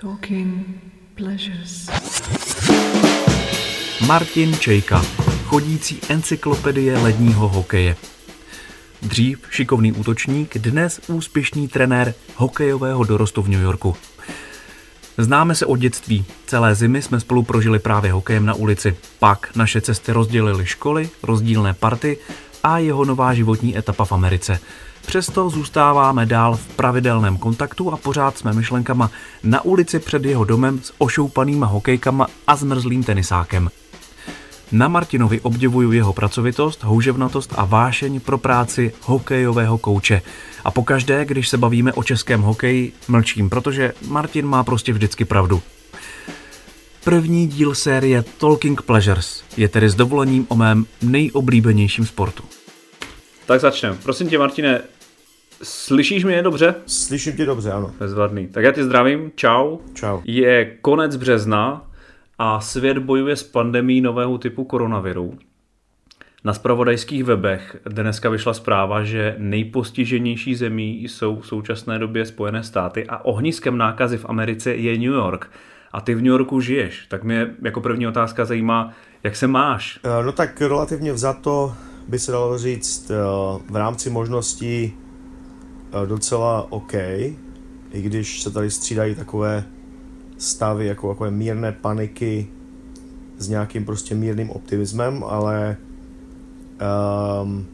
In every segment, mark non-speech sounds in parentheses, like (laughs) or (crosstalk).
Talking Pleasures. Martin Čejka, chodící encyklopedie ledního hokeje. Dřív šikovný útočník, dnes úspěšný trenér hokejového dorostu v New Yorku. Známe se od dětství. Celé zimy jsme spolu prožili právě hokejem na ulici. Pak naše cesty rozdělily školy, rozdílné party a jeho nová životní etapa v Americe. Přesto zůstáváme dál v pravidelném kontaktu a pořád jsme myšlenkama na ulici před jeho domem s ošoupanýma hokejkama a zmrzlým tenisákem. Na Martinovi obdivuju jeho pracovitost, houževnatost a vášeň pro práci hokejového kouče. A pokaždé, když se bavíme o českém hokeji, mlčím, protože Martin má prostě vždycky pravdu. První díl série Talking Pleasures je tedy s dovolením o mém nejoblíbenějším sportu. Tak začneme. Prosím tě, Martine, slyšíš mě dobře? Slyším tě dobře, ano. Bezvadný. Tak já tě zdravím, čau. Čau. Je konec března a svět bojuje s pandemí nového typu koronaviru. Na spravodajských webech dneska vyšla zpráva, že nejpostiženější zemí jsou v současné době Spojené státy a ohniskem nákazy v Americe je New York. A ty v New Yorku žiješ, tak mě jako první otázka zajímá, jak se máš? Eh, no tak relativně vzato by se dalo říct eh, v rámci možností eh, docela OK, i když se tady střídají takové stavy, jako takové mírné paniky s nějakým prostě mírným optimismem, ale um,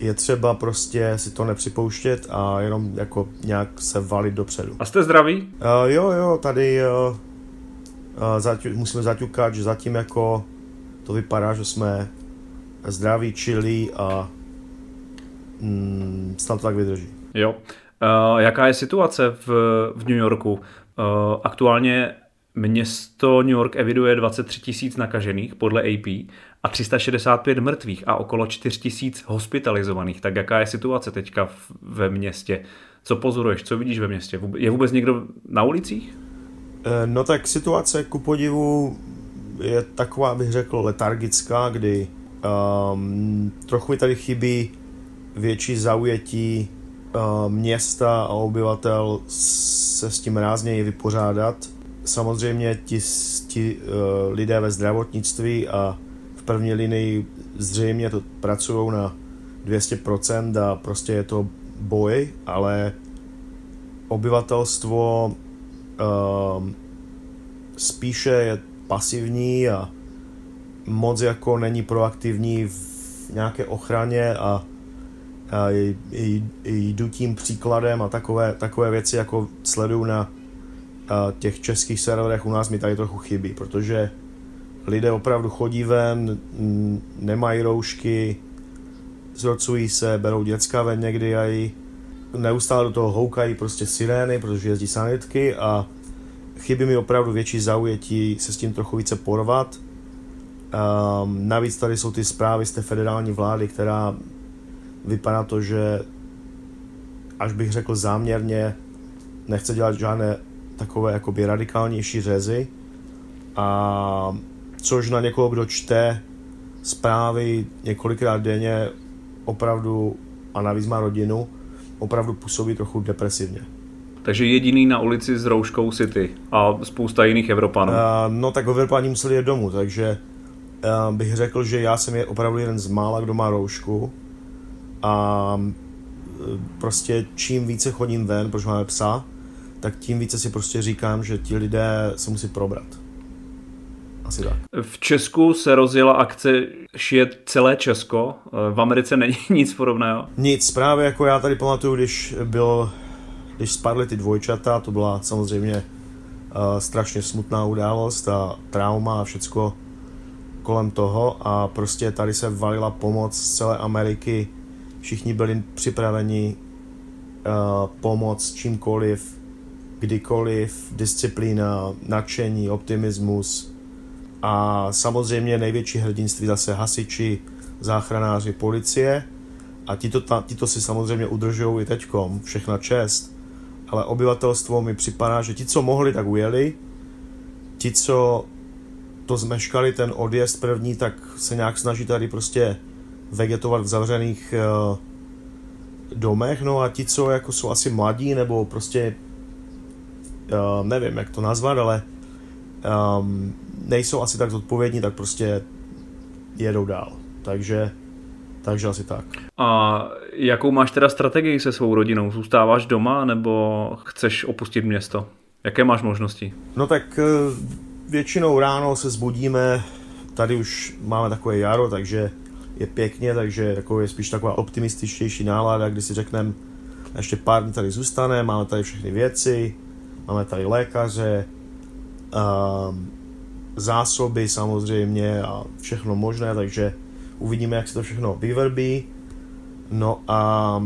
je třeba prostě si to nepřipouštět a jenom jako nějak se valit dopředu. A jste zdraví? Uh, jo, jo, tady uh, uh, zaťu, musíme zaťukat, že zatím jako to vypadá, že jsme zdraví, čilí a mm, snad to tak vydrží. Jo. Uh, jaká je situace v, v New Yorku? Uh, aktuálně město New York eviduje 23 tisíc nakažených podle AP a 365 mrtvých a okolo 4 tisíc hospitalizovaných. Tak jaká je situace teďka v, ve městě? Co pozoruješ, co vidíš ve městě? Je vůbec někdo na ulicích? No tak situace ku podivu je taková, bych řekl, letargická, kdy um, trochu mi tady chybí větší zaujetí uh, města a obyvatel se s tím rázněji vypořádat. Samozřejmě ti, ti uh, lidé ve zdravotnictví a v první linii zřejmě to pracují na 200% a prostě je to boj, ale obyvatelstvo uh, spíše je pasivní a moc jako není proaktivní v nějaké ochraně a, a jdu tím příkladem a takové, takové věci jako sleduju na a těch českých serverech u nás mi tady trochu chybí, protože lidé opravdu chodí ven, nemají roušky, zrocují se, berou děcka ven někdy a neustále do toho houkají prostě sirény, protože jezdí sanitky a chybí mi opravdu větší zaujetí se s tím trochu více porvat Um, navíc tady jsou ty zprávy z té federální vlády, která vypadá to, že až bych řekl záměrně nechce dělat žádné takové jakoby radikálnější řezy a což na někoho, kdo čte zprávy několikrát denně opravdu a navíc má rodinu, opravdu působí trochu depresivně. Takže jediný na ulici s rouškou City a spousta jiných Evropanů. Uh, no tak Evropani museli jít domů, takže bych řekl, že já jsem je opravdu jeden z mála, kdo má roušku a uh, prostě čím více chodím ven, protože máme psa, tak tím více si prostě říkám, že ti lidé se musí probrat. Asi tak. V Česku se rozjela akce Šijet celé Česko. V Americe není (laughs) nic podobného. Nic, právě jako já tady pamatuju, když byl, když spadly ty dvojčata, to byla samozřejmě uh, strašně smutná událost a trauma a všecko kolem toho a prostě tady se valila pomoc z celé Ameriky. Všichni byli připraveni uh, pomoct čímkoliv, kdykoliv, disciplína, nadšení, optimismus. A samozřejmě největší hrdinství zase hasiči, záchranáři, policie. A tito si samozřejmě udržují i teďkom, všechna čest, ale obyvatelstvo mi připadá, že ti, co mohli, tak ujeli, ti, co to zmeškali ten odjezd první, tak se nějak snaží tady prostě vegetovat v zavřených uh, domech, no a ti, co jako jsou asi mladí nebo prostě uh, nevím, jak to nazvat, ale um, nejsou asi tak zodpovědní, tak prostě jedou dál. Takže, takže asi tak. A jakou máš teda strategii se svou rodinou? Zůstáváš doma nebo chceš opustit město? Jaké máš možnosti? No tak eh, většinou ráno se zbudíme, tady už máme takové jaro, takže je pěkně, takže je spíš taková optimističtější nálada, kdy si řekneme, ještě pár dní tady zůstane, máme tady všechny věci, máme tady lékaře, um, zásoby samozřejmě a všechno možné, takže uvidíme, jak se to všechno vyvrbí. No a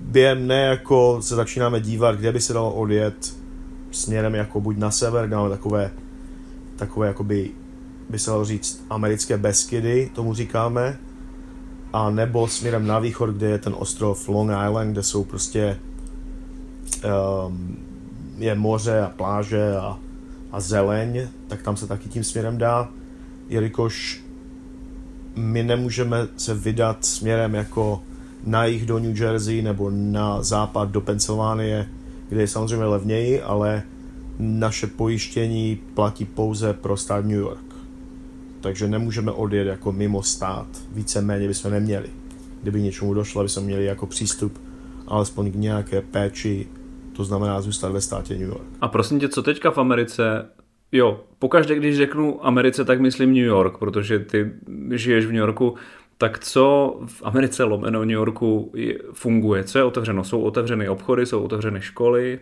během ne jako se začínáme dívat, kde by se dalo odjet směrem jako buď na sever, kde máme takové, takové jakoby, by se dalo říct, americké Beskidy, tomu říkáme, a nebo směrem na východ, kde je ten ostrov Long Island, kde jsou prostě um, je moře a pláže a, a zeleň, tak tam se taky tím směrem dá, jelikož my nemůžeme se vydat směrem jako na jih do New Jersey nebo na západ do Pensylvánie, kde je samozřejmě levněji, ale naše pojištění platí pouze pro stát New York. Takže nemůžeme odjet jako mimo stát. Víceméně bychom neměli. Kdyby něčemu došlo, bychom měli jako přístup alespoň k nějaké péči, to znamená zůstat ve státě New York. A prosím tě, co teďka v Americe Jo, pokaždé, když řeknu Americe, tak myslím New York, protože ty žiješ v New Yorku. Tak co v Americe lomeno New Yorku funguje? Co je otevřeno? Jsou otevřeny obchody, jsou otevřeny školy,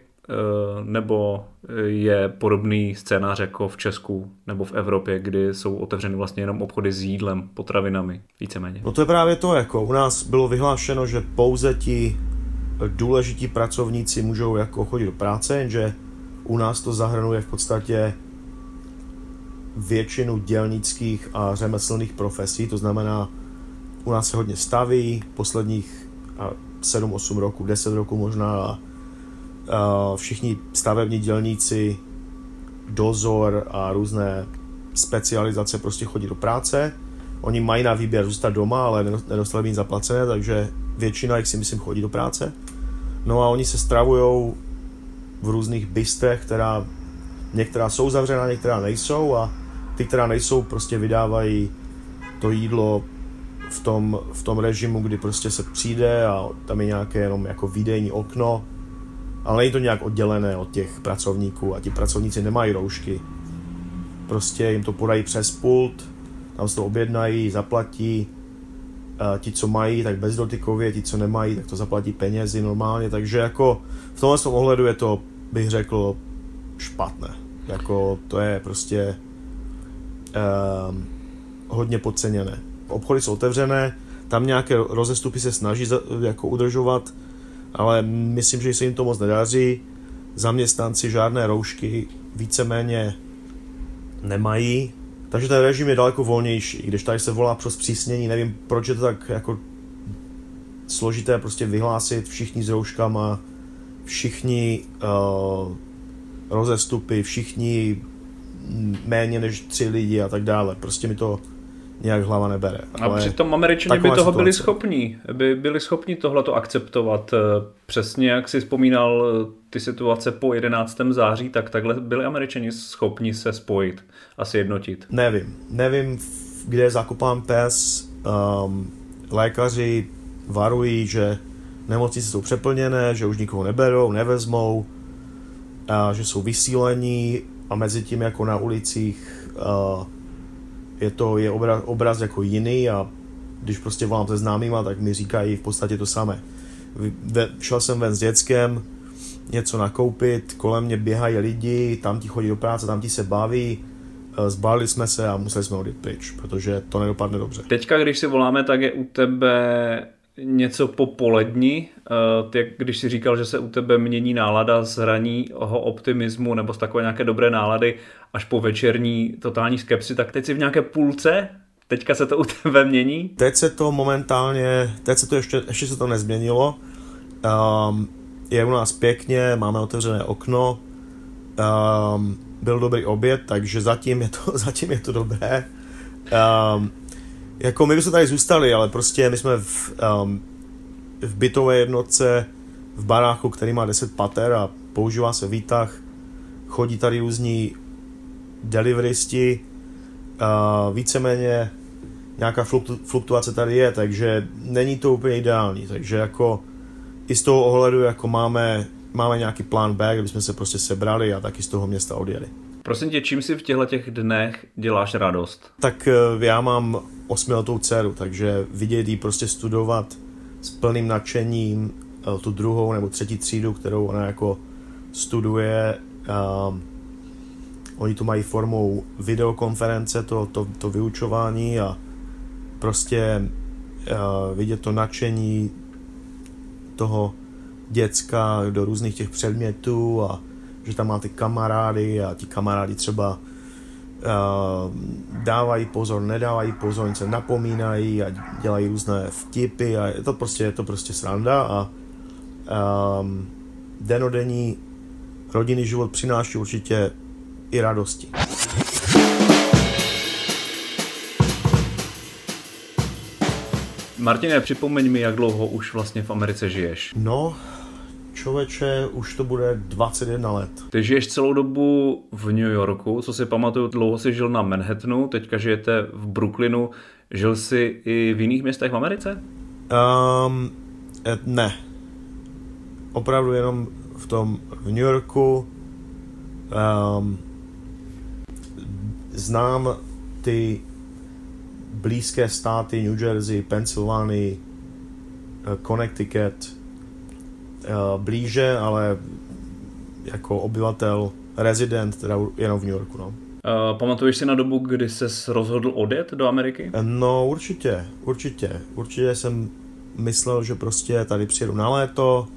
nebo je podobný scénář jako v Česku nebo v Evropě, kdy jsou otevřeny vlastně jenom obchody s jídlem, potravinami, víceméně? No to je právě to, jako u nás bylo vyhlášeno, že pouze ti důležití pracovníci můžou jako chodit do práce, jenže u nás to zahrnuje v podstatě většinu dělnických a řemeslných profesí, to znamená, u nás se hodně staví, posledních 7-8 roků, 10 roků možná všichni stavební dělníci, dozor a různé specializace prostě chodí do práce. Oni mají na výběr zůstat doma, ale nedostali by zaplacené, takže většina jich si myslím chodí do práce. No a oni se stravují v různých bystrech, která některá jsou zavřená, některá nejsou a ty, která nejsou, prostě vydávají to jídlo v tom, v tom režimu, kdy prostě se přijde a tam je nějaké jenom jako výdejní okno, ale není to nějak oddělené od těch pracovníků a ti pracovníci nemají roušky. Prostě jim to podají přes pult, tam se to objednají, zaplatí, ti, co mají, tak bezdotykově, ti, co nemají, tak to zaplatí penězi normálně, takže jako v tomhle ohledu je to, bych řekl, špatné. Jako to je prostě uh, hodně podceněné. Obchody jsou otevřené, tam nějaké rozestupy se snaží jako udržovat, ale myslím, že se jim to moc nedaří. Zaměstnanci žádné roušky víceméně nemají, takže ten režim je daleko volnější. Když tady se volá pro zpřísnění, nevím, proč je to tak jako složité prostě vyhlásit všichni s rouškama, všichni uh, rozestupy, všichni méně než tři lidi a tak dále. Prostě mi to nějak hlava nebere. A přitom američani by toho situace. byli schopní, by byli schopni tohleto akceptovat. Eh, přesně jak si vzpomínal eh, ty situace po 11. září, tak takhle byli američani schopni se spojit a sjednotit. Nevím. Nevím, kde je zakopán pes. Um, lékaři varují, že nemocnice jsou přeplněné, že už nikoho neberou, nevezmou, a že jsou vysílení, a mezi tím jako na ulicích uh, je to je obraz, obraz jako jiný a když prostě volám se známýma, tak mi říkají v podstatě to samé. Ve, šel jsem ven s dětskem, něco nakoupit, kolem mě běhají lidi, tam ti chodí do práce, tam ti se baví, uh, zbalili jsme se a museli jsme odjet pryč, protože to nedopadne dobře. Teďka, když si voláme, tak je u tebe něco po poledni, jak když si říkal, že se u tebe mění nálada z hraního optimismu nebo z takové nějaké dobré nálady až po večerní totální skepsy, tak teď si v nějaké půlce? Teďka se to u tebe mění? Teď se to momentálně, teď se to ještě, ještě se to nezměnilo. Um, je u nás pěkně, máme otevřené okno, um, byl dobrý oběd, takže zatím je to, (laughs) zatím je to dobré. Um, jako my bychom tady zůstali, ale prostě my jsme v, um, v bytové jednotce v baráku, který má 10 pater a používá se výtah chodí tady různí deliveristi, uh, víceméně nějaká fluktuace tady je, takže není to úplně ideální, takže jako i z toho ohledu jako máme, máme nějaký plán B, jsme se prostě sebrali a taky z toho města odjeli. Prosím tě, čím si v těchto těch dnech děláš radost? Tak eh, já mám osmiletou dceru, takže vidět jí prostě studovat s plným nadšením eh, tu druhou nebo třetí třídu, kterou ona jako studuje. Um, oni tu mají formou videokonference to, to, to vyučování a prostě uh, vidět to nadšení toho děcka do různých těch předmětů a že tam má ty kamarády a ti kamarádi třeba uh, dávají pozor, nedávají pozor, se napomínají a dělají různé vtipy a je to prostě, je to prostě sranda a um, denodenní rodinný život přináší určitě i radosti. Martine, připomeň mi, jak dlouho už vlastně v Americe žiješ. No, člověče, už to bude 21 let. Ty žiješ celou dobu v New Yorku, co si pamatuju, dlouho jsi žil na Manhattanu, teďka žijete v Brooklynu. Žil jsi i v jiných městech v Americe? Um, ne. Opravdu jenom v tom v New Yorku. Um, znám ty blízké státy New Jersey, Pennsylvania, eh, Connecticut blíže, ale jako obyvatel, rezident, teda jenom v New Yorku. No. Uh, pamatuješ si na dobu, kdy se rozhodl odjet do Ameriky? No určitě, určitě. Určitě jsem myslel, že prostě tady přijedu na léto,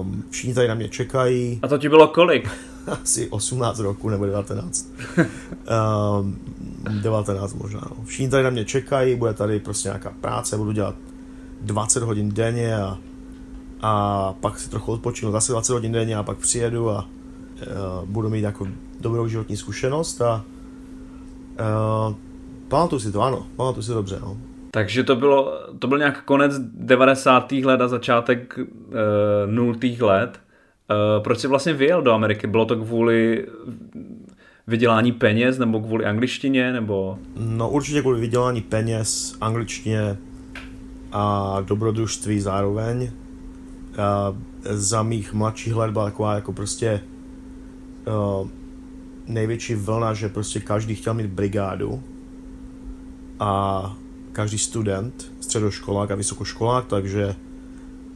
um, všichni tady na mě čekají. A to ti bylo kolik? (laughs) Asi 18 roku nebo 19. um, 19 možná. No. Všichni tady na mě čekají, bude tady prostě nějaká práce, budu dělat 20 hodin denně a, a pak si trochu odpočinu zase 20 hodin denně a pak přijedu a uh, budu mít jako dobrou životní zkušenost a uh, pamatuju si to, ano, pamatuju si to dobře, no. Takže to, bylo, to byl nějak konec 90. let a začátek uh, 0. let. Uh, proč jsi vlastně vyjel do Ameriky? Bylo to kvůli vydělání peněz nebo kvůli angličtině? Nebo... No určitě kvůli vydělání peněz, angličtině a dobrodružství zároveň. Za mých mladších let byla taková jako prostě uh, největší vlna, že prostě každý chtěl mít brigádu a každý student, středoškolák a vysokoškolák, takže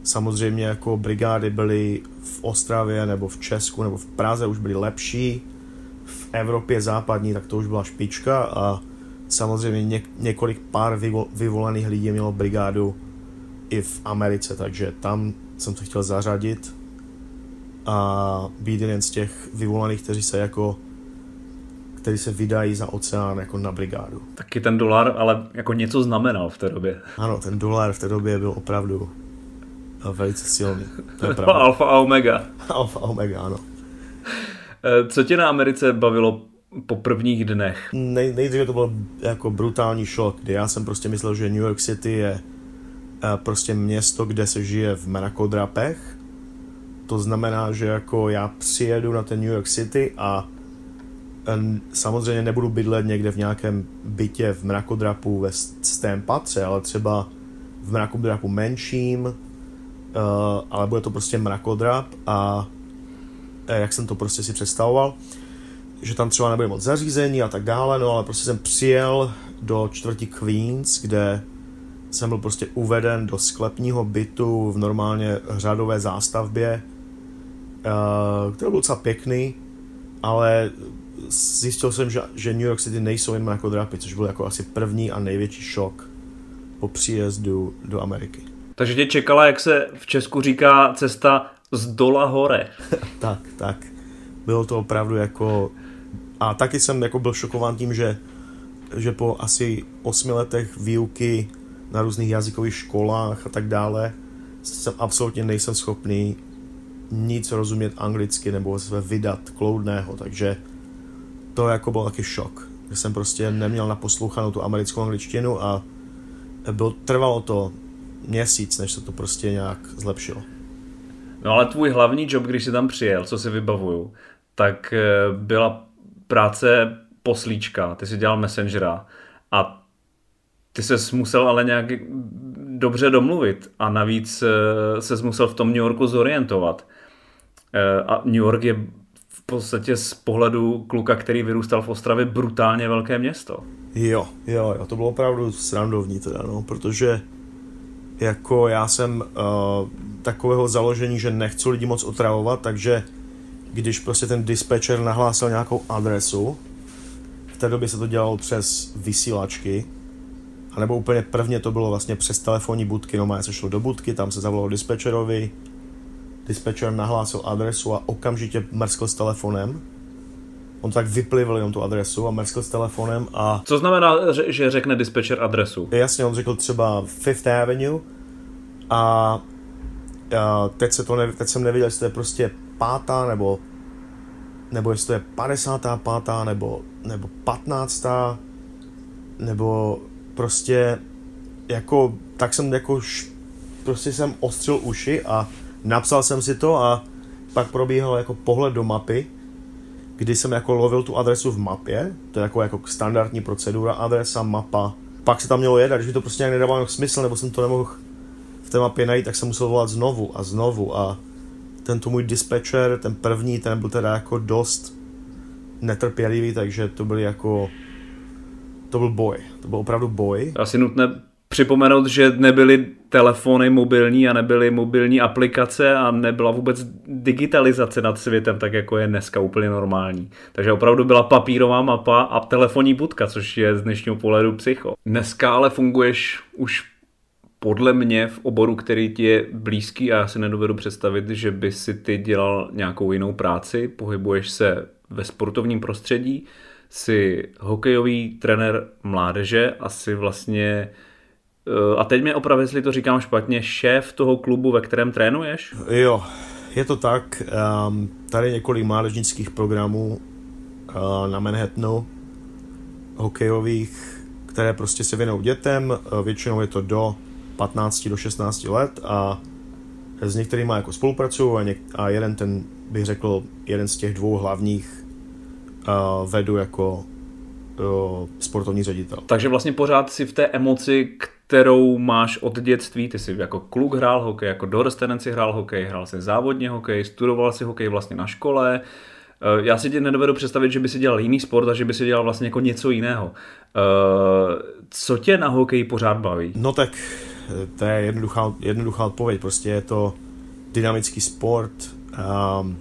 samozřejmě jako brigády byly v Ostravě nebo v Česku nebo v Praze už byly lepší, v Evropě západní, tak to už byla špička a samozřejmě ně, několik pár vyvo, vyvolených lidí mělo brigádu i v Americe, takže tam jsem to chtěl zařadit a být jeden z těch vyvolených, kteří se jako kteří se vydají za oceán jako na brigádu. Taky ten dolar ale jako něco znamenal v té době. Ano, ten dolar v té době byl opravdu velice silný. To je pravda. (laughs) Alfa a omega. Alfa a omega, ano. Eh, co tě na Americe bavilo po prvních dnech? Nej, nejdříve to byl jako brutální šok, kdy já jsem prostě myslel, že New York City je prostě město, kde se žije v mrakodrapech. To znamená, že jako já přijedu na ten New York City a eh, samozřejmě nebudu bydlet někde v nějakém bytě v mrakodrapu ve stém patře, ale třeba v mrakodrapu menším, ale bude to prostě mrakodrap a Eh, jak jsem to prostě si představoval, že tam třeba nebude moc zařízení a tak dále, no ale prostě jsem přijel do čtvrti Queens, kde jsem byl prostě uveden do sklepního bytu v normálně řadové zástavbě, uh, který byl docela pěkný, ale zjistil jsem, že, že New York City nejsou jen mrakodrapy, což byl jako asi první a největší šok po příjezdu do Ameriky. Takže tě čekala, jak se v Česku říká, cesta z dola hore. (laughs) tak, tak. Bylo to opravdu jako... A taky jsem jako byl šokován tím, že, že po asi osmi letech výuky na různých jazykových školách a tak dále jsem absolutně nejsem schopný nic rozumět anglicky nebo se vydat kloudného, takže to jako byl taky šok, že jsem prostě neměl naposlouchanou tu americkou angličtinu a byl, trvalo to měsíc, než se to prostě nějak zlepšilo. No ale tvůj hlavní job, když jsi tam přijel, co si vybavuju, tak eh, byla práce poslíčka, ty si dělal messengera a ty se musel ale nějak dobře domluvit a navíc eh, se musel v tom New Yorku zorientovat. Eh, a New York je v podstatě z pohledu kluka, který vyrůstal v Ostravě, brutálně velké město. Jo, jo, jo, to bylo opravdu srandovní teda, no, protože jako já jsem uh, takového založení, že nechci lidi moc otravovat, takže když prostě ten dispatcher nahlásil nějakou adresu, v té době se to dělalo přes vysílačky, a nebo úplně prvně to bylo vlastně přes telefonní budky, no se šlo do budky, tam se zavolalo dispečerovi, dispečer nahlásil adresu a okamžitě mrskl s telefonem. On tak vyplivil jenom tu adresu a mrskl s telefonem a... Co znamená, že řekne dispečer adresu? Jasně, on řekl třeba Fifth Avenue a, a teď, se to ne, teď jsem nevěděl, jestli to je prostě pátá nebo nebo jestli to je 55. nebo, nebo 15. nebo prostě jako, tak jsem jako prostě jsem ostřil uši a napsal jsem si to a pak probíhal jako pohled do mapy, kdy jsem jako lovil tu adresu v mapě, to je jako, jako standardní procedura, adresa, mapa, pak se tam mělo jet a když mi to prostě nějak nedávalo smysl, nebo jsem to nemohl v té mapě najít, tak jsem musel volat znovu a znovu. A tento můj dispatcher, ten první, ten byl teda jako dost netrpělivý, takže to byl jako to byl boj, to byl opravdu boj. Asi nutné připomenout, že nebyly telefony mobilní a nebyly mobilní aplikace a nebyla vůbec digitalizace nad světem, tak jako je dneska úplně normální. Takže opravdu byla papírová mapa a telefonní budka, což je z dnešního pohledu psycho. Dneska ale funguješ už podle mě v oboru, který ti je blízký a já si nedovedu představit, že by si ty dělal nějakou jinou práci, pohybuješ se ve sportovním prostředí, jsi hokejový trenér mládeže a jsi vlastně eh, a teď mě opravdu, jestli to říkám špatně, šéf toho klubu, ve kterém trénuješ? Jo, je to tak. Um, tady několik mládežnických programů uh, na Manhattanu, hokejových, které prostě se věnou dětem. Uh, většinou je to do 15 do 16 let a s některými jako spolupracuju a, něk- a jeden ten, bych řekl, jeden z těch dvou hlavních uh, vedu jako uh, sportovní ředitel. Takže vlastně pořád si v té emoci, kterou máš od dětství, ty jsi jako kluk hrál hokej, jako dorostenec si hrál hokej, hrál si závodně hokej, studoval si hokej vlastně na škole, já si tě nedovedu představit, že by si dělal jiný sport a že by si dělal vlastně jako něco jiného. Co tě na hokej pořád baví? No tak to je jednoduchá, jednoduchá odpověď. Prostě je to dynamický sport, um,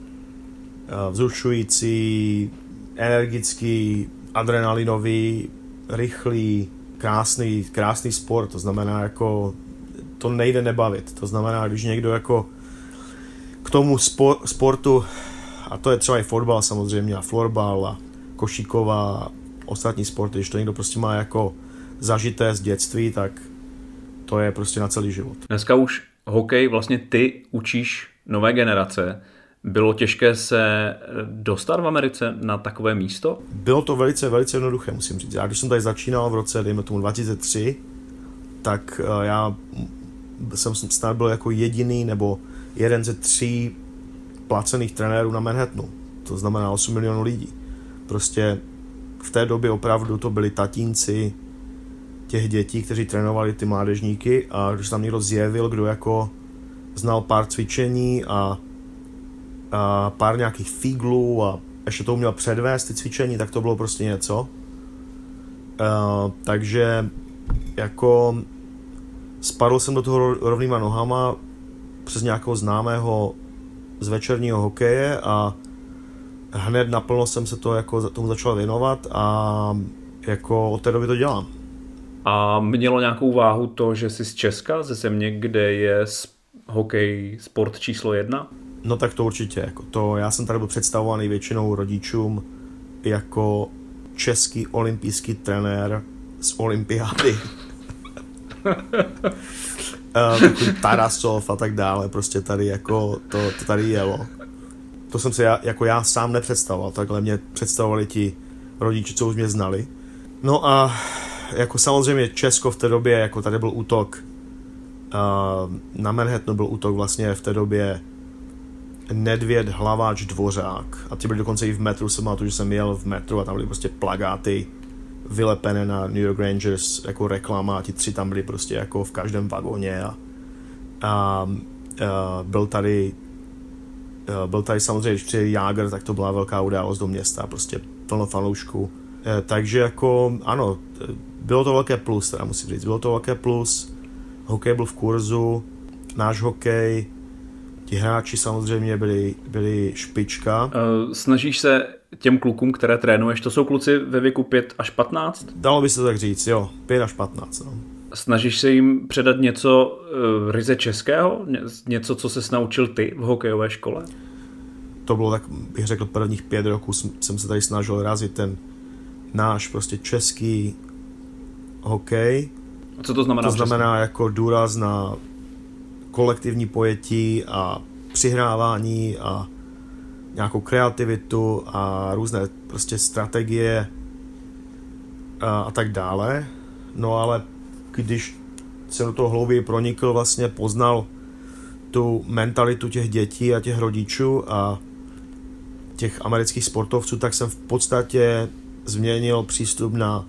vzrušující, energický, adrenalinový, rychlý, krásný, krásný sport, to znamená jako to nejde nebavit, to znamená, když někdo jako k tomu sportu, a to je třeba i fotbal samozřejmě, a florbal a košíková, ostatní sporty, když to někdo prostě má jako zažité z dětství, tak to je prostě na celý život. Dneska už hokej vlastně ty učíš nové generace. Bylo těžké se dostat v Americe na takové místo? Bylo to velice, velice jednoduché, musím říct. Já když jsem tady začínal v roce, dejme tomu 2003, tak eh, já jsem snad byl jako jediný nebo jeden ze tří placených trenérů na Manhattanu. To znamená 8 milionů lidí. Prostě v té době opravdu to byli tatínci, těch dětí, kteří trénovali ty mládežníky a když tam někdo zjevil, kdo jako znal pár cvičení a, a pár nějakých figlů a ještě to uměl předvést ty cvičení, tak to bylo prostě něco. Uh, takže jako spadl jsem do toho rovnýma nohama přes nějakého známého z večerního hokeje a hned naplno jsem se to jako tomu začal věnovat a jako od té doby to dělám. A mělo nějakou váhu to, že jsi z Česka, ze země, kde je hokej sport číslo jedna? No tak to určitě. Jako to, já jsem tady byl představovaný většinou rodičům jako český olympijský trenér z olympiády. (laughs) uh, Tarasov a tak dále, prostě tady jako to, to tady jelo. To jsem se já, jako já sám nepředstavoval, takhle mě představovali ti rodiče, co už mě znali. No a jako samozřejmě Česko v té době, jako tady byl útok uh, na Manhattanu byl útok vlastně v té době Nedvěd, Hlaváč, Dvořák. A ty byly dokonce i v metru, jsem to, že jsem jel v metru a tam byly prostě plagáty vylepené na New York Rangers jako reklama a ti tři tam byli prostě jako v každém vagóně a, a, a byl tady byl tady samozřejmě, když přijel Jágr, tak to byla velká událost do města, prostě plno fanoušků. Takže jako ano, bylo to velké plus, teda musím říct, bylo to velké plus, hokej byl v kurzu, náš hokej, ti hráči samozřejmě byli, byli špička. Uh, snažíš se těm klukům, které trénuješ, to jsou kluci ve věku 5 až 15? Dalo by se tak říct, jo, 5 až 15. No. Snažíš se jim předat něco uh, ryze českého? Něco, co se naučil ty v hokejové škole? To bylo tak, bych řekl, prvních pět roků jsem se tady snažil razit ten náš prostě český hokej. A co to znamená? To znamená jako důraz na kolektivní pojetí a přihrávání a nějakou kreativitu a různé prostě strategie a, a tak dále. No ale když jsem do toho hlouběji pronikl, vlastně poznal tu mentalitu těch dětí a těch rodičů a těch amerických sportovců, tak jsem v podstatě změnil přístup na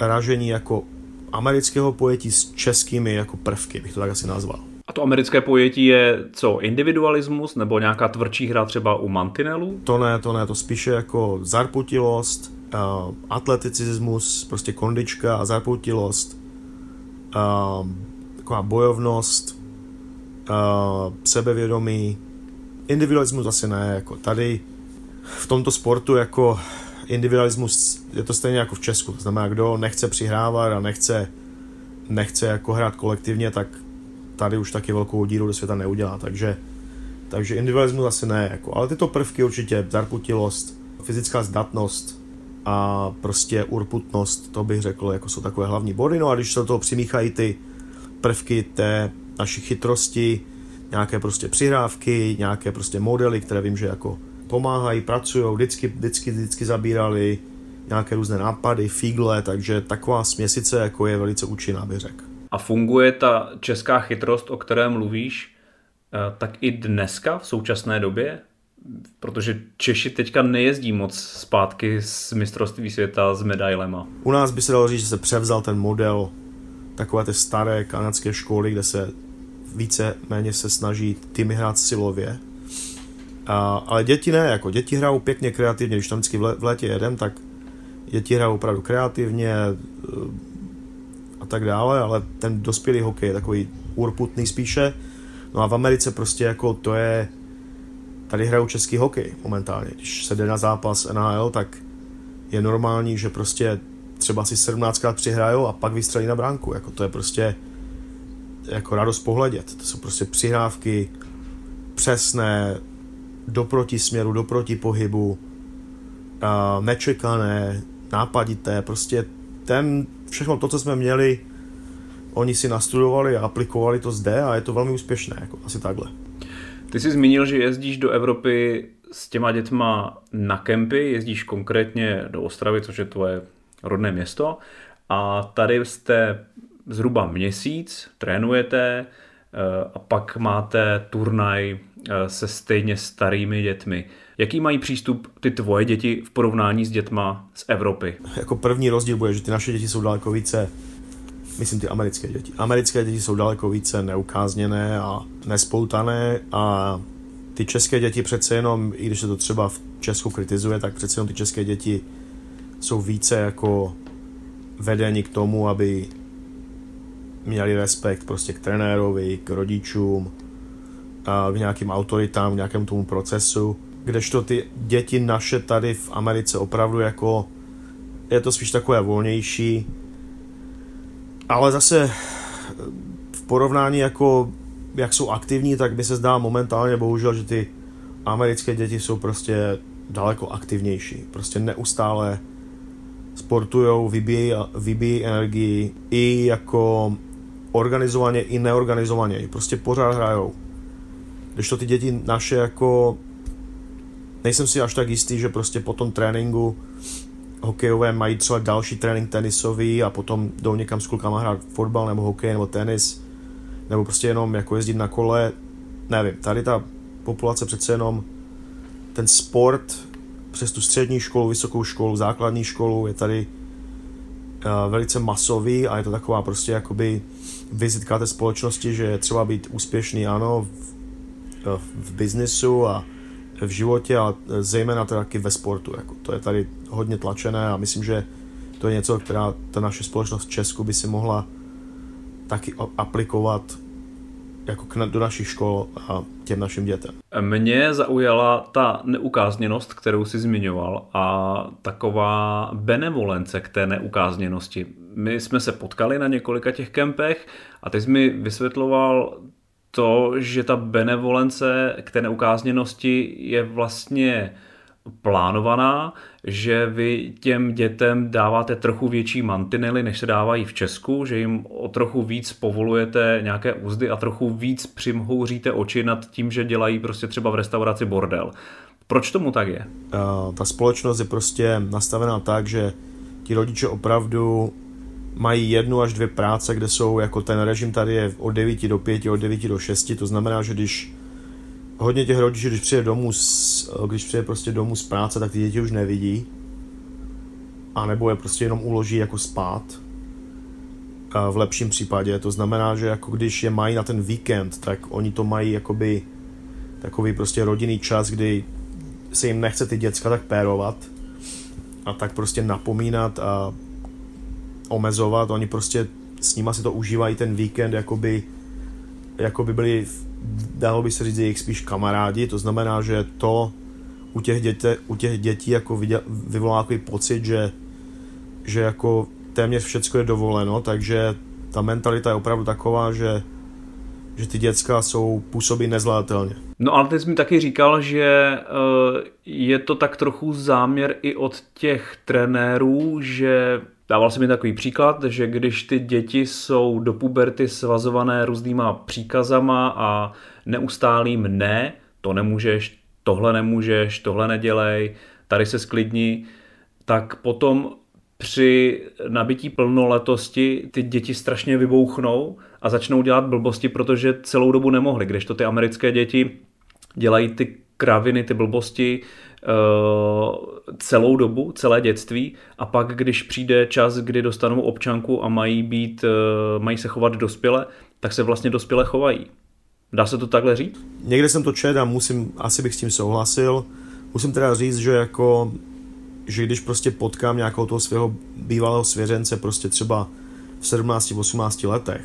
ražení jako amerického pojetí s českými jako prvky, bych to tak asi nazval. A to americké pojetí je co, individualismus nebo nějaká tvrdší hra třeba u mantinelu? To ne, to ne, to spíše jako zarputilost, uh, atleticismus, prostě kondička a zarputilost, uh, taková bojovnost, uh, sebevědomí, individualismus asi ne, jako tady v tomto sportu jako individualismus je to stejně jako v Česku, to znamená, kdo nechce přihrávat a nechce, nechce jako hrát kolektivně, tak tady už taky velkou díru do světa neudělá, takže, takže individualismus asi ne, jako, ale tyto prvky určitě, zarputilost, fyzická zdatnost a prostě urputnost, to bych řekl, jako jsou takové hlavní body, no a když se do toho přimíchají ty prvky té naší chytrosti, nějaké prostě přihrávky, nějaké prostě modely, které vím, že jako pomáhají, pracují, vždycky, vždycky, vždycky zabírali nějaké různé nápady, figle, takže taková směsice jako je velice účinná, bych řekl. A funguje ta česká chytrost, o které mluvíš, eh, tak i dneska, v současné době? Protože Češi teďka nejezdí moc zpátky z mistrovství světa s medailema. U nás by se dalo říct, že se převzal ten model takové ty staré kanadské školy, kde se více méně se snaží týmy hrát silově, a, ale děti ne, jako děti hrajou pěkně kreativně, když tam vždycky v, létě jedem, tak děti hrajou opravdu kreativně eh, a tak dále, ale ten dospělý hokej je takový urputný spíše. No a v Americe prostě jako to je, tady hrajou český hokej momentálně. Když se jde na zápas NHL, tak je normální, že prostě třeba si 17krát přihrajou a pak vystřelí na bránku. Jako to je prostě jako radost pohledět. To jsou prostě přihrávky přesné, do protisměru, do protipohybu, nečekané, nápadité, prostě ten, všechno to, co jsme měli, oni si nastudovali a aplikovali to zde a je to velmi úspěšné, jako asi takhle. Ty jsi zmínil, že jezdíš do Evropy s těma dětma na kempy, jezdíš konkrétně do Ostravy, což je tvoje rodné město a tady jste zhruba měsíc, trénujete eh, a pak máte turnaj se stejně starými dětmi. Jaký mají přístup ty tvoje děti v porovnání s dětma z Evropy? Jako první rozdíl bude, že ty naše děti jsou daleko více, myslím ty americké děti. Americké děti jsou daleko více neukázněné a nespoutané a ty české děti přece jenom, i když se to třeba v Česku kritizuje, tak přece jenom ty české děti jsou více jako vedeni k tomu, aby měli respekt prostě k trenérovi, k rodičům, k nějakým autoritám, k nějakému tomu procesu, kdežto ty děti naše tady v Americe opravdu jako je to spíš takové volnější, ale zase v porovnání jako jak jsou aktivní, tak by se zdá momentálně bohužel, že ty americké děti jsou prostě daleko aktivnější. Prostě neustále sportujou, vybíjí, vybíjí energii i jako organizovaně, i neorganizovaně. Prostě pořád hrajou. Když to ty děti naše jako nejsem si až tak jistý, že prostě po tom tréninku hokejové mají třeba další trénink tenisový a potom jdou někam s klukama hrát fotbal nebo hokej nebo tenis nebo prostě jenom jako jezdit na kole, nevím, tady ta populace přece jenom ten sport přes tu střední školu, vysokou školu, základní školu je tady uh, velice masový a je to taková prostě jakoby vizitka té společnosti, že je třeba být úspěšný, ano, v, v biznisu a v životě, ale zejména to taky ve sportu. Jako to je tady hodně tlačené a myslím, že to je něco, která ta naše společnost v Česku by si mohla taky aplikovat jako k, do našich škol a těm našim dětem. Mě zaujala ta neukázněnost, kterou si zmiňoval a taková benevolence k té neukázněnosti. My jsme se potkali na několika těch kempech a ty jsi mi vysvětloval to, že ta benevolence k té neukázněnosti je vlastně plánovaná, že vy těm dětem dáváte trochu větší mantinely, než se dávají v Česku, že jim o trochu víc povolujete nějaké úzdy a trochu víc přimhouříte oči nad tím, že dělají prostě třeba v restauraci bordel. Proč tomu tak je? Ta společnost je prostě nastavená tak, že ti rodiče opravdu mají jednu až dvě práce, kde jsou, jako ten režim tady je od 9 do 5, od 9 do 6, to znamená, že když hodně těch rodičů, když přijde domů, z, když přijde prostě domů z práce, tak ty děti už nevidí. A nebo je prostě jenom uloží jako spát. V lepším případě. To znamená, že jako když je mají na ten víkend, tak oni to mají jakoby takový prostě rodinný čas, kdy se jim nechce ty děcka tak pérovat a tak prostě napomínat a omezovat. Oni prostě s nima si to užívají ten víkend, jakoby, jakoby byli dalo by se říct, jejich spíš kamarádi, to znamená, že to u těch, děte, u těch dětí jako vyvolá takový pocit, že, že jako téměř všecko je dovoleno, takže ta mentalita je opravdu taková, že, že ty děcka jsou působí nezvládatelně. No ale ty jsi mi taky říkal, že uh, je to tak trochu záměr i od těch trenérů, že Dával jsem mi takový příklad, že když ty děti jsou do puberty svazované různýma příkazama a neustálým ne, to nemůžeš, tohle nemůžeš, tohle nedělej, tady se sklidni, tak potom při nabití plnoletosti ty děti strašně vybouchnou a začnou dělat blbosti, protože celou dobu nemohly, když to ty americké děti dělají ty kraviny, ty blbosti celou dobu, celé dětství a pak, když přijde čas, kdy dostanou občanku a mají být, eh, mají se chovat dospěle, tak se vlastně dospěle chovají. Dá se to takhle říct? Někde jsem to četl a musím, asi bych s tím souhlasil. Musím teda říct, že jako že když prostě potkám nějakou toho svého bývalého svěřence prostě třeba v 17-18 letech,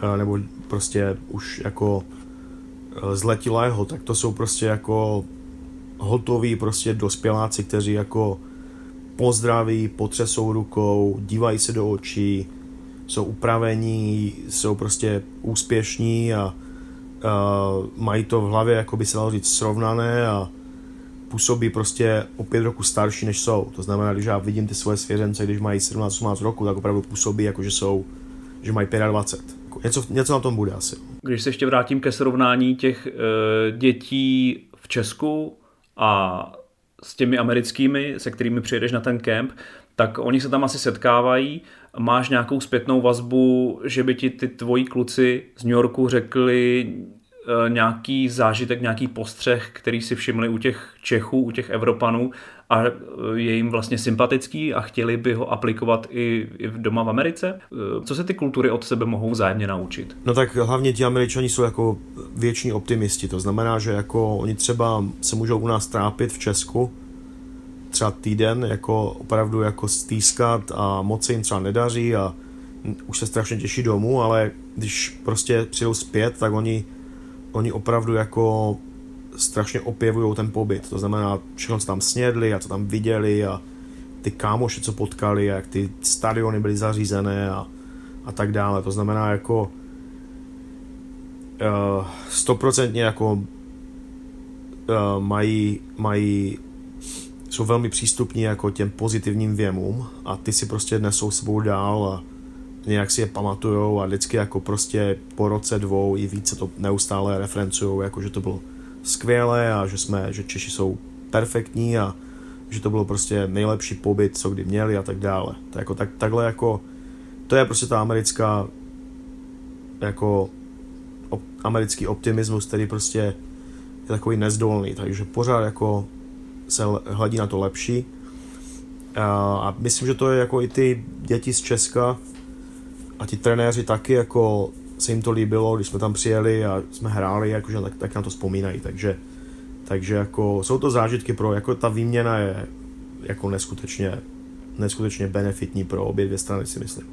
eh, nebo prostě už jako zletilého, tak to jsou prostě jako hotoví prostě dospěláci, kteří jako pozdraví, potřesou rukou, dívají se do očí, jsou upravení, jsou prostě úspěšní a, a mají to v hlavě, jako by se dalo říct, srovnané a působí prostě o pět roku starší, než jsou. To znamená, když já vidím ty svoje svěřence, když mají 17-18 roku, tak opravdu působí, jako že jsou, že mají 25. Jako něco, něco na tom bude asi. Když se ještě vrátím ke srovnání těch e, dětí v Česku a s těmi americkými, se kterými přijedeš na ten kemp, tak oni se tam asi setkávají. Máš nějakou zpětnou vazbu, že by ti ty tvoji kluci z New Yorku řekli e, nějaký zážitek, nějaký postřeh, který si všimli u těch Čechů, u těch Evropanů a e, je jim vlastně sympatický a chtěli by ho aplikovat i, i doma v Americe? E, co se ty kultury od sebe mohou vzájemně naučit? No tak hlavně ti Američani jsou jako věční optimisti, to znamená, že jako oni třeba se můžou u nás trápit v Česku, třeba týden, jako opravdu jako stýskat a moc se jim třeba nedaří a už se strašně těší domů, ale když prostě přijdou zpět, tak oni, oni opravdu jako strašně opěvují ten pobyt. To znamená, všechno, co tam snědli a co tam viděli a ty kámoše, co potkali a jak ty stadiony byly zařízené a, a tak dále. To znamená, jako eh, stoprocentně uh, jako uh, mají, mají jsou velmi přístupní jako těm pozitivním věmům a ty si prostě nesou sebou dál a nějak si je pamatujou a vždycky jako prostě po roce dvou i více to neustále referencujou, jako že to bylo skvělé a že jsme, že Češi jsou perfektní a že to bylo prostě nejlepší pobyt, co kdy měli a tak dále. To jako, tak, takhle jako, to je prostě ta americká jako op, americký optimismus, který prostě je takový nezdolný, takže pořád jako se hledí na to lepší. A myslím, že to je jako i ty děti z Česka a ti trenéři taky jako se jim to líbilo, když jsme tam přijeli a jsme hráli, jakože tak, tak na to vzpomínají, takže, takže jako jsou to zážitky pro, jako ta výměna je jako neskutečně, neskutečně benefitní pro obě dvě strany si myslím.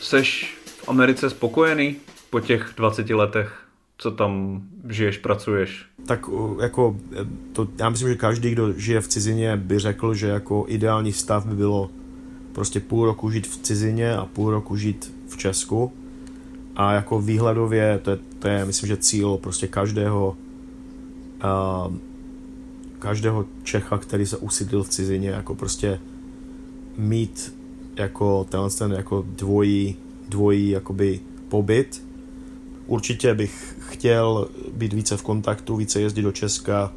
Seš v Americe spokojený po těch 20 letech, co tam žiješ, pracuješ? Tak jako, to, já myslím, že každý, kdo žije v cizině, by řekl, že jako ideální stav by bylo prostě půl roku žít v cizině a půl roku žít v Česku. A jako výhledově, to je, to je myslím, že cíl prostě každého uh, každého Čecha, který se usídlil v cizině, jako prostě mít jako tenhle ten jako dvojí, dvojí jakoby pobyt. Určitě bych chtěl být více v kontaktu, více jezdit do Česka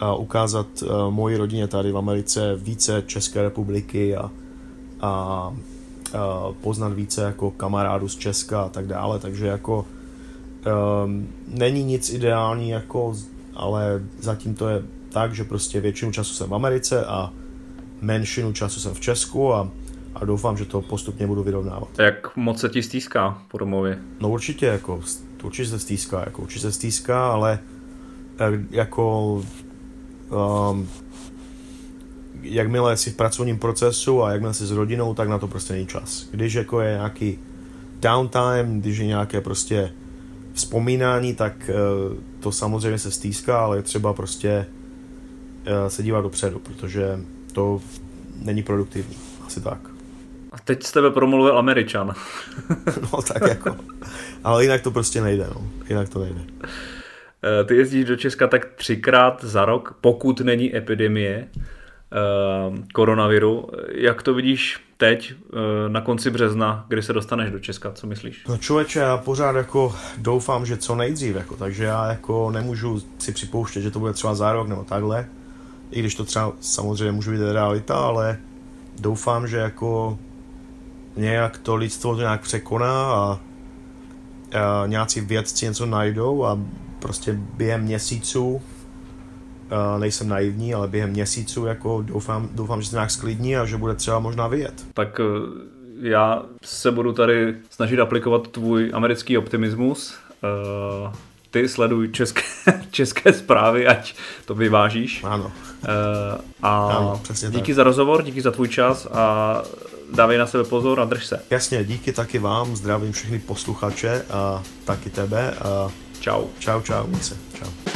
a ukázat uh, moji rodině tady v Americe více České republiky a, a, a poznat více jako kamarádů z Česka a tak dále, takže jako um, není nic ideální jako, ale zatím to je tak, že prostě většinu času jsem v Americe a menšinu času jsem v Česku a a doufám, že to postupně budu vyrovnávat. Jak moc se ti stýská po domově? No určitě, jako, určitě se stýská, jako, určitě se stýská, ale eh, jako um, jakmile jsi v pracovním procesu a jakmile jsi s rodinou, tak na to prostě není čas. Když jako je nějaký downtime, když je nějaké prostě vzpomínání, tak uh, to samozřejmě se stýská, ale je třeba prostě uh, se dívat dopředu, protože to není produktivní. Asi tak. A teď z tebe promluvil Američan. (laughs) no tak jako. Ale jinak to prostě nejde, no. Jinak to nejde. Eh, ty jezdíš do Česka tak třikrát za rok, pokud není epidemie eh, koronaviru. Jak to vidíš teď, eh, na konci března, kdy se dostaneš do Česka, co myslíš? No člověče, já pořád jako doufám, že co nejdřív, jako, takže já jako nemůžu si připouštět, že to bude třeba za rok nebo takhle, i když to třeba samozřejmě může být realita, ale doufám, že jako nějak to lidstvo to nějak překoná a, a nějací vědci něco najdou a prostě během měsíců nejsem naivní, ale během měsíců jako doufám, doufám, že se nějak sklidní a že bude třeba možná vyjet. Tak uh, já se budu tady snažit aplikovat tvůj americký optimismus. Uh, ty sleduj české, (laughs) české zprávy, ať to vyvážíš. Ano. A ano, díky tak. za rozhovor, díky za tvůj čas a dávej na sebe pozor a drž se. Jasně, díky taky vám, zdravím všechny posluchače a taky tebe. A čau. Čau, čau, se. Čau.